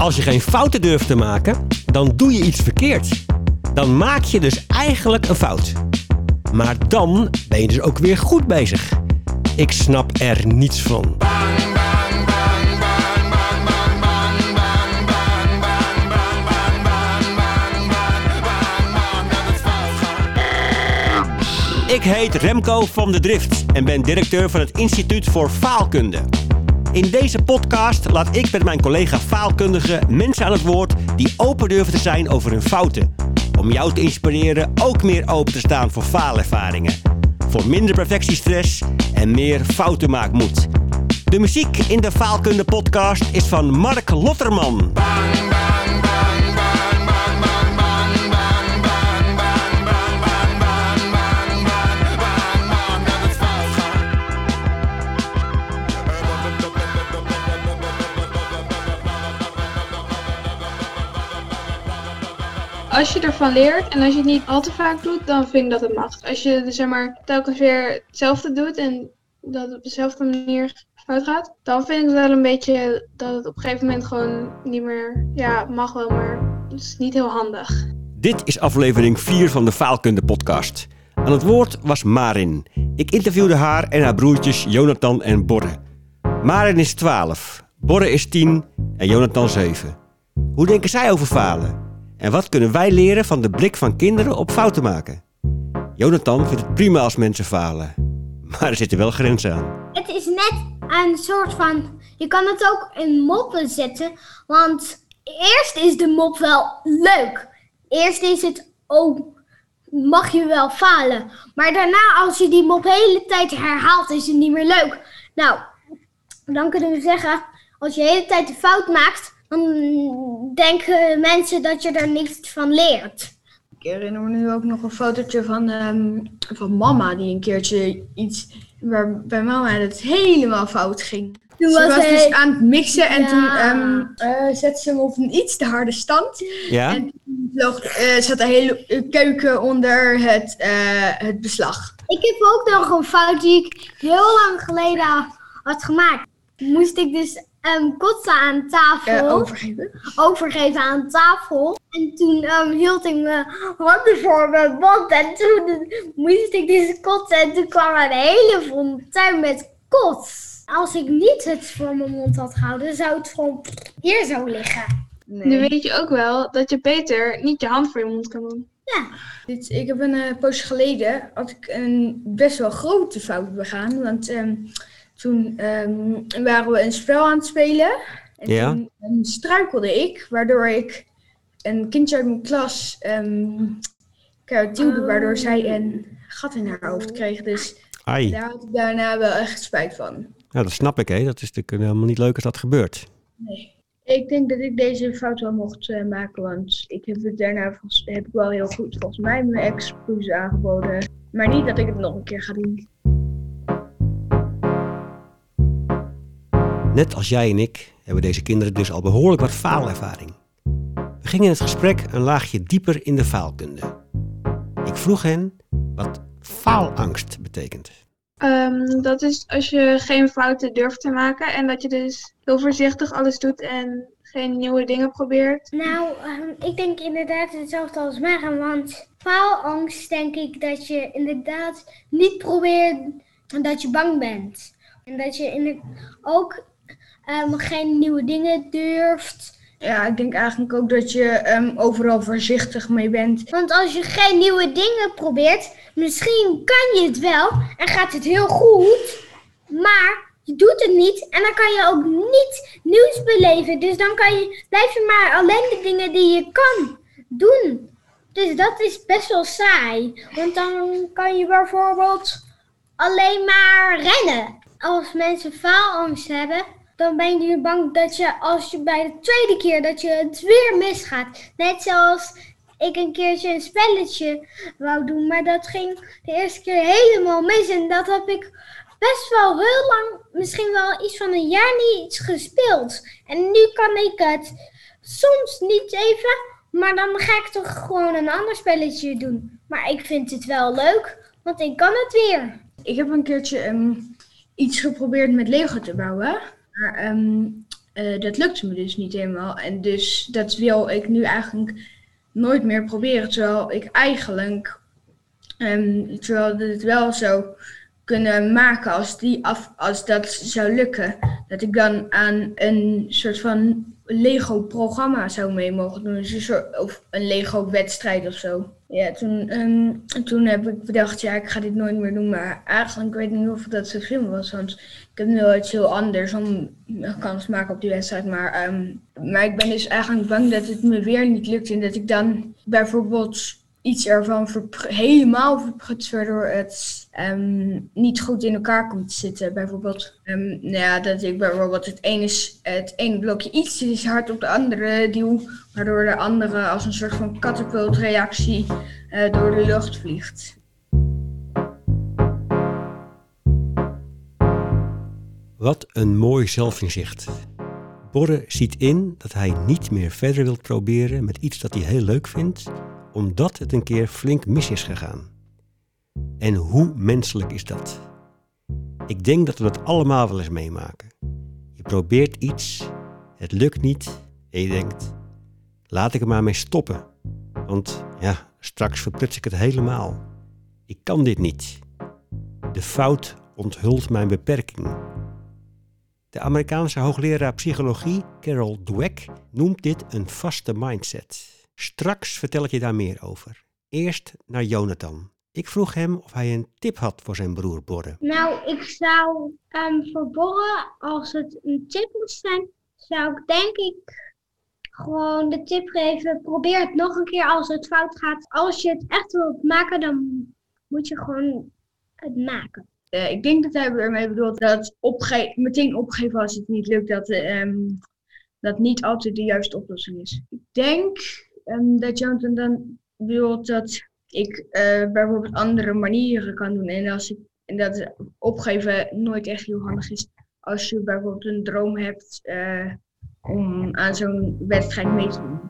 Als je geen fouten durft te maken, dan doe je iets verkeerd. Dan maak je dus eigenlijk een fout. Maar dan ben je dus ook weer goed bezig. Ik snap er niets van. Ik heet Remco van de Drift en ben directeur van het Instituut voor Faalkunde. In deze podcast laat ik met mijn collega faalkundigen mensen aan het woord die open durven te zijn over hun fouten. Om jou te inspireren ook meer open te staan voor faalervaringen. Voor minder perfectiestress en meer foutenmaakmoed. De muziek in de Faalkunde podcast is van Mark Lotterman. Als je ervan leert en als je het niet al te vaak doet, dan vind ik dat het mag. Als je zeg maar telkens weer hetzelfde doet en dat op dezelfde manier fout gaat, dan vind ik wel een beetje dat het op een gegeven moment gewoon niet meer, ja, mag wel, maar het is niet heel handig. Dit is aflevering 4 van de Faalkunde podcast. Aan het woord was Marin. Ik interviewde haar en haar broertjes Jonathan en Borre. Marin is 12, Borre is 10 en Jonathan 7. Hoe denken zij over falen? En wat kunnen wij leren van de blik van kinderen op fouten maken? Jonathan vindt het prima als mensen falen. Maar er zitten wel grenzen aan. Het is net een soort van. Je kan het ook in moppen zetten. Want eerst is de mop wel leuk. Eerst is het. Oh, mag je wel falen. Maar daarna, als je die mop de hele tijd herhaalt, is het niet meer leuk. Nou, dan kunnen we zeggen. Als je de hele tijd een fout maakt, dan denken mensen dat je er niks van leert. Ik herinner me nu ook nog een fotootje van, ehm, van mama die een keertje iets waar bij mama het helemaal fout ging. Toen ze was was hij- dus aan het mixen en Ja. toen ehm, eh, zette ze hem op een iets te harde stand. Ja? En toen vloog, eh, zat de hele keuken onder het, eh, het beslag. Ik heb ook nog een fout die ik heel lang geleden had gemaakt. Moest ik dus ehm kotsen aan tafel. Eh, overgeven. overgeven aan tafel. En toen ehm, hield ik mijn handen voor mijn mond. En toen moest ik dus kotsen. En toen kwam er een hele fontein met kots. Als ik niet het voor mijn mond had gehouden, zou het gewoon hier zo liggen. Nee. Nu weet je ook wel dat je beter niet je hand voor je mond kan doen. Dit, ik heb een eh, poosje geleden had ik een best wel grote fout begaan. Want ehm, toen ehm, waren we een spel aan het spelen. En Ja. toen ehm, struikelde ik, waardoor ik een kindje uit mijn klas ehm keihard duwde, waardoor zij een gat in haar hoofd kreeg. Dus Ai. daar had ik daarna wel echt spijt van. Ja, dat snap ik, hè. Dat is natuurlijk helemaal niet leuk als dat gebeurt. Nee. Ik denk dat ik deze fout wel mocht eh, maken, want ik heb het daarna volgens- heb ik wel heel goed volgens mij mijn excuus aangeboden. Maar niet dat ik het nog een keer ga doen. Net als jij en ik hebben deze kinderen dus al behoorlijk wat faalervaring. We gingen in het gesprek een laagje dieper in de faalkunde. Ik vroeg hen wat faalangst betekent. Ehm, dat is als je geen fouten durft te maken en dat je dus heel voorzichtig alles doet en geen nieuwe dingen probeert. Nou, ehm, ik denk inderdaad hetzelfde als Maren. Want faalangst denk ik dat je inderdaad niet probeert dat je bang bent. En dat je in ook ehm, geen nieuwe dingen durft. Ja, ik denk eigenlijk ook dat je ehm, overal voorzichtig mee bent. Want als je geen nieuwe dingen probeert, misschien kan je het wel en gaat het heel goed. Maar je doet het niet en dan kan je ook niet nieuws beleven. Dus dan kan je, blijf je maar alleen de dingen die je kan doen. Dus dat is best wel saai. Want dan kan je bijvoorbeeld alleen maar rennen. Als mensen faalangst hebben, dan ben je bang dat je als je bij de tweede keer dat je het weer misgaat. Net zoals ik een keertje een spelletje wou doen, maar dat ging de eerste keer helemaal mis. En dat heb ik best wel heel lang, misschien wel iets van een jaar niet gespeeld. En nu kan ik het soms niet even, maar dan ga ik toch gewoon een ander spelletje doen. Maar ik vind het wel leuk, want ik kan het weer. Ik heb een keertje ehm, iets geprobeerd met Lego te bouwen. Maar ehm, eh, dat lukte me dus niet helemaal. En dus dat wil ik nu eigenlijk nooit meer proberen. Terwijl ik eigenlijk, ehm, terwijl het wel zou kunnen maken als, die af, als dat zou lukken. Dat ik dan aan een soort van Lego-programma zou mee mogen doen. Dus een soort, of een Lego-wedstrijd of zo. Ja, toen, ehm, toen heb ik bedacht, ja, ik ga dit nooit meer doen. Maar eigenlijk weet ik niet of dat zo slim was. Want ik heb nu iets heel anders om kans te maken op die wedstrijd. Maar, ehm, maar ik ben dus eigenlijk bang dat het me weer niet lukt. En dat ik dan bijvoorbeeld iets ervan helemaal verprutst, waardoor het um, niet goed in elkaar komt te zitten. Bijvoorbeeld, um, nou ja, dat ik bijvoorbeeld het ene, het ene blokje iets hard op de andere duw, waardoor de andere als een soort van katapultreactie uh, door de lucht vliegt. Wat een mooi zelfinzicht. Borre ziet in dat hij niet meer verder wilt proberen met iets dat hij heel leuk vindt, omdat het een keer flink mis is gegaan. En hoe menselijk is dat? Ik denk dat we dat allemaal wel eens meemaken. Je probeert iets, het lukt niet en je denkt, laat ik er maar mee stoppen. Want ja, straks verpluts ik het helemaal. Ik kan dit niet. De fout onthult mijn beperking. De Amerikaanse hoogleraar psychologie Carol Dweck noemt dit een vaste mindset. Straks vertel ik je daar meer over. Eerst naar Jonathan. Ik vroeg hem of hij een tip had voor zijn broer Borre. Nou, ik zou um, voor Borre, als het een tip moet zijn, zou ik denk ik gewoon de tip geven. Probeer het nog een keer als het fout gaat. Als je het echt wilt maken, dan moet je gewoon het maken. Uh, ik denk dat hij ermee bedoelt dat meteen opgeven als het niet lukt, dat, um, dat niet altijd de juiste oplossing is. Ik denk um, dat Jonathan dan wil dat ik uh, bijvoorbeeld andere manieren kan doen. En, als ik, en dat opgeven nooit echt heel handig is. Als je bijvoorbeeld een droom hebt uh, om aan zo'n wedstrijd mee te doen.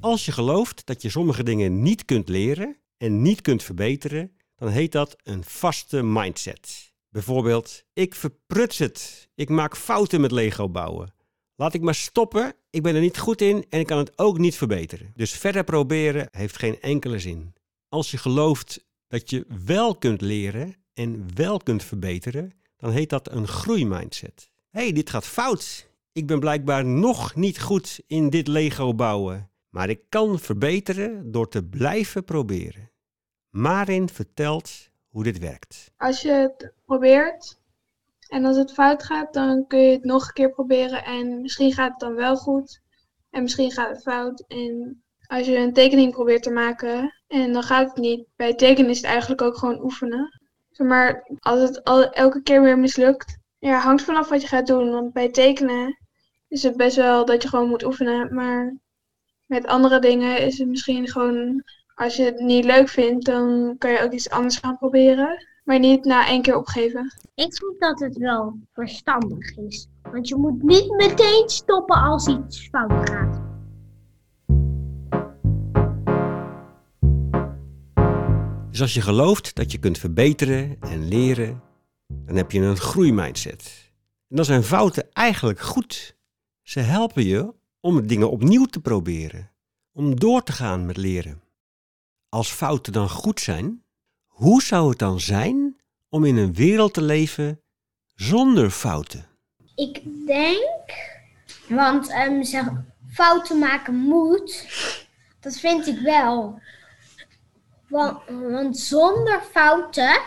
Als je gelooft dat je sommige dingen niet kunt leren en niet kunt verbeteren, dan heet dat een vaste mindset. Bijvoorbeeld, ik verpruts het. Ik maak fouten met Lego bouwen. Laat ik maar stoppen. Ik ben er niet goed in en ik kan het ook niet verbeteren. Dus verder proberen heeft geen enkele zin. Als je gelooft dat je wel kunt leren en wel kunt verbeteren, dan heet dat een groeimindset. Hé, hey, dit gaat fout. Ik ben blijkbaar nog niet goed in dit Lego bouwen. Maar ik kan verbeteren door te blijven proberen. Marin vertelt hoe dit werkt. Als je het probeert en als het fout gaat, dan kun je het nog een keer proberen. En misschien gaat het dan wel goed. En misschien gaat het fout. En als je een tekening probeert te maken en dan gaat het niet. Bij tekenen is het eigenlijk ook gewoon oefenen. Maar als het al, elke keer weer mislukt, ja, hangt vanaf wat je gaat doen. Want bij tekenen is het best wel dat je gewoon moet oefenen. Maar met andere dingen is het misschien gewoon, als je het niet leuk vindt, dan kan je ook iets anders gaan proberen. Maar niet na één keer opgeven. Ik vind dat het wel verstandig is. Want je moet niet meteen stoppen als iets fout gaat. Dus als je gelooft dat je kunt verbeteren en leren, dan heb je een groeimindset. En dan zijn fouten eigenlijk goed. Ze helpen je om dingen opnieuw te proberen, om door te gaan met leren. Als fouten dan goed zijn, hoe zou het dan zijn om in een wereld te leven zonder fouten? Ik denk, want um, zeg, fouten maken moet, dat vind ik wel. Want, want zonder fouten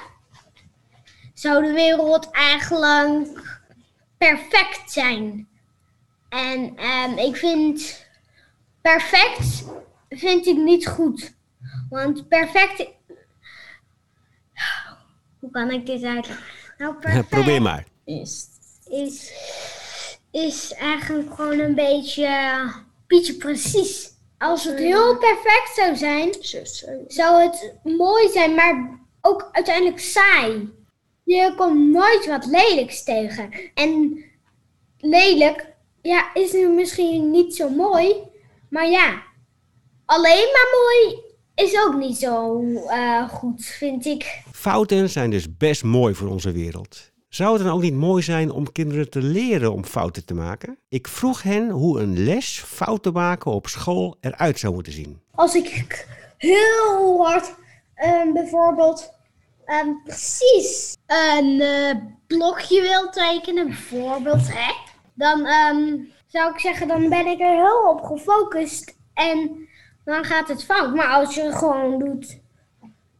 zou de wereld eigenlijk perfect zijn. En um, ik vind perfect vind ik niet goed. Want perfect hoe kan ik dit uitleggen? Nou, perfect Probeer maar. Is, is, is eigenlijk gewoon een beetje beetje precies. Als het heel perfect zou zijn, zou het mooi zijn, maar ook uiteindelijk saai. Je komt nooit wat lelijks tegen. En lelijk, ja, is nu misschien niet zo mooi, maar ja, alleen maar mooi is ook niet zo uh, goed, vind ik. Fouten zijn dus best mooi voor onze wereld. Zou het dan ook niet mooi zijn om kinderen te leren om fouten te maken? Ik vroeg hen hoe een les fouten maken op school eruit zou moeten zien. Als ik heel hard ehm, bijvoorbeeld ehm, precies een eh, blokje wil tekenen, bijvoorbeeld, hè, dan ehm, zou ik zeggen, dan ben ik er heel op gefocust en dan gaat het fout. Maar als je gewoon doet,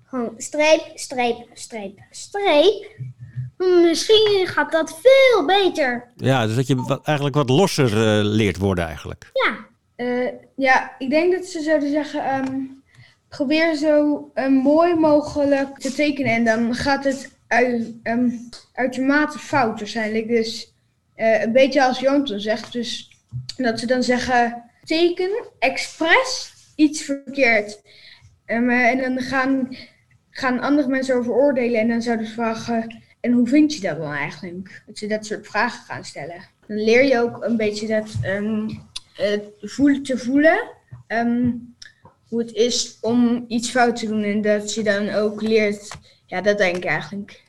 gewoon streep, streep, streep, streep, misschien gaat dat veel beter. Ja, dus dat je wat, eigenlijk wat losser eh, leert worden eigenlijk. Ja, Eh, ja, ik denk dat ze zouden zeggen, ehm, probeer zo eh, mooi mogelijk te tekenen en dan gaat het uit, ehm, uitermate fout waarschijnlijk. Dus eh, een beetje als Jonton zegt, dus dat ze dan zeggen, teken expres iets verkeerd. Eh, en dan gaan, gaan andere mensen over oordelen en dan zouden ze vragen, en hoe vind je dat dan eigenlijk? Dat ze dat soort vragen gaan stellen. Dan leer je ook een beetje dat ehm, eh, voelen te voelen. ehm, hoe het is om iets fout te doen. En dat je dan ook leert, ja, dat denk ik eigenlijk.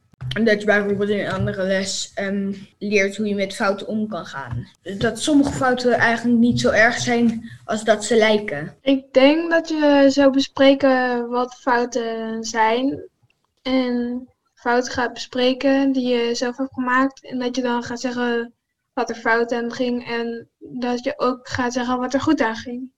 Dat je bijvoorbeeld in een andere les ehm, leert hoe je met fouten om kan gaan. Dat sommige fouten eigenlijk niet zo erg zijn als dat ze lijken. Ik denk dat je zou bespreken wat fouten zijn. En fouten gaat bespreken die je zelf hebt gemaakt. En dat je dan gaat zeggen wat er fout aan ging. En dat je ook gaat zeggen wat er goed aan ging.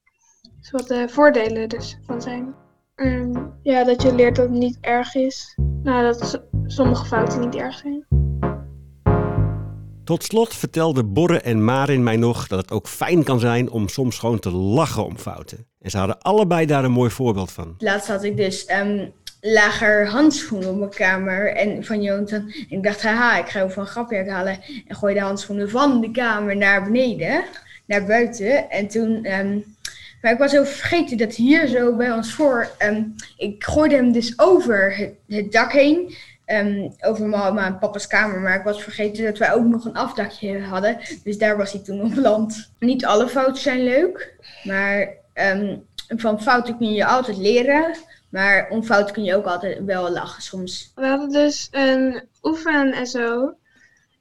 Dus wat de voordelen dus van zijn. En ja, dat je leert dat het niet erg is. Nou, dat sommige fouten niet erg zijn. Tot slot vertelden Borre en Marin mij nog dat het ook fijn kan zijn om soms gewoon te lachen om fouten. En ze hadden allebei daar een mooi voorbeeld van. Laatst had ik dus ehm, lager handschoenen op mijn kamer en van Jonathan. En ik dacht, haha, ik ga even een grapje halen. En gooi de handschoenen van de kamer naar beneden, naar buiten. En toen, ehm, maar ik was zo vergeten dat hier zo bij ons voor, ehm, ik gooide hem dus over het, dak heen. ehm, over mama en papa's kamer, maar ik was vergeten dat wij ook nog een afdakje hadden. Dus daar was hij toen op beland. Niet alle fouten zijn leuk, maar ehm, van fouten kun je altijd leren. Maar om fouten kun je ook altijd wel lachen soms. We hadden dus een oefen en zo.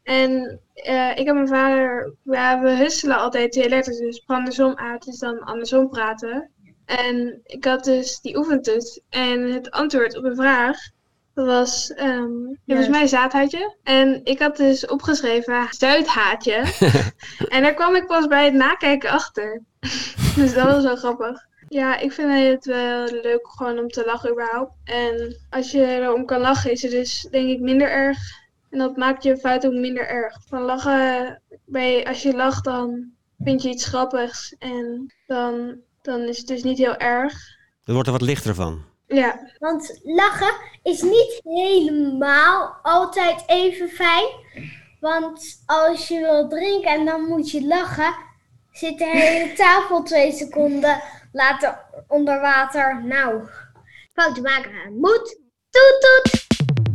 En eh, ik en mijn vader, ja, we husselen altijd twee letters. Dus andersom uit is dan andersom praten. En ik had dus die oefentoets. En het antwoord op een vraag was ehm volgens mij zaadhaatje. En ik had dus opgeschreven stuithaatje. en daar kwam ik pas bij het nakijken achter. dus dat was wel grappig. Ja, ik vind het wel leuk gewoon om te lachen überhaupt. En als je erom kan lachen, is het dus denk ik minder erg. En dat maakt je fout ook minder erg. Van lachen, bij, als je lacht dan vind je iets grappigs. En dan, dan is het dus niet heel erg. Er wordt er wat lichter van. Ja, want lachen is niet helemaal altijd even fijn. Want als je wil drinken en dan moet je lachen, zit de hele tafel twee seconden later onder water. Nou, fouten maken moet. Toet toet!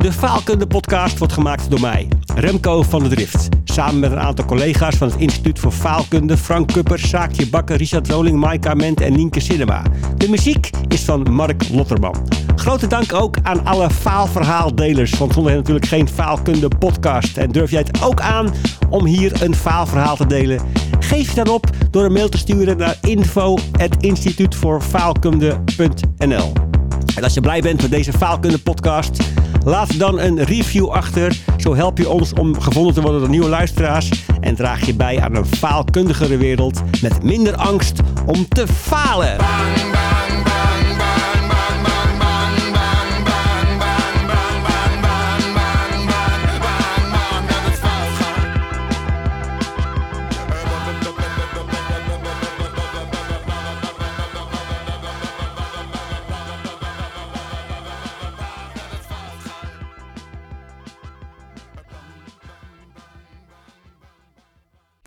De Faalkunde podcast wordt gemaakt door mij, Remco van de Drift. Samen met een aantal collega's van het Instituut voor Faalkunde, Frank Kuppers, Saakje Bakker, Richard Roling, Maaika Ment en Nienke Cinema. De muziek is van Mark Lotterman. Grote dank ook aan alle faalverhaaldelers, want zonder hen natuurlijk geen Faalkunde podcast. En durf jij het ook aan om hier een faalverhaal te delen? Geef je dan op door een mail te sturen naar info.instituutvoorfaalkunde.nl en als je blij bent met deze Faalkunde podcast, laat dan een review achter. Zo help je ons om gevonden te worden door nieuwe luisteraars. En draag je bij aan een faalkundigere wereld met minder angst om te falen.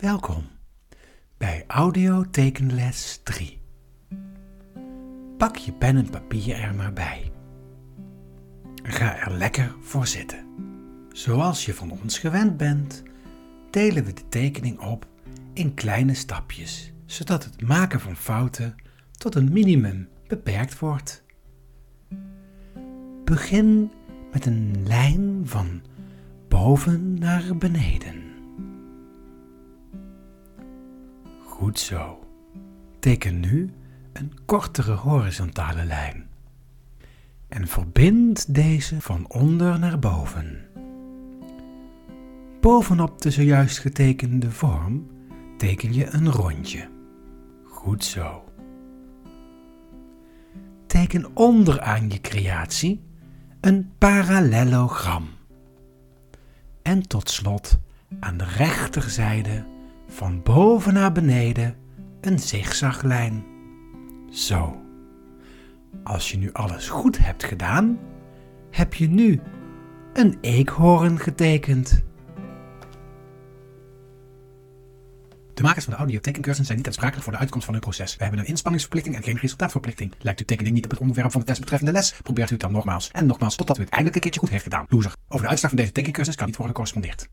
Welkom bij Audio Tekenles 3. Pak je pen en papier er maar bij. Ga er lekker voor zitten. Zoals je van ons gewend bent, delen we de tekening op in kleine stapjes, zodat het maken van fouten tot een minimum beperkt wordt. Begin met een lijn van boven naar beneden. Goed zo. Teken nu een kortere horizontale lijn. En verbind deze van onder naar boven. Bovenop de zojuist getekende vorm teken je een rondje. Goed zo. Teken onderaan je creatie een parallelogram. En tot slot aan de rechterzijde van boven naar beneden een zigzaglijn. Zo. Als je nu alles goed hebt gedaan, heb je nu een eekhoorn getekend. De makers van de audiotekencursus zijn niet aansprakelijk voor de uitkomst van hun proces. We hebben een inspanningsverplichting en geen resultaatverplichting. Lijkt uw tekening niet op het onderwerp van de desbetreffende les, probeert u het dan nogmaals. En nogmaals, totdat u het eindelijk een keertje goed heeft gedaan. Loser. Over de uitslag van deze tekencursus kan niet worden gecorrespondeerd.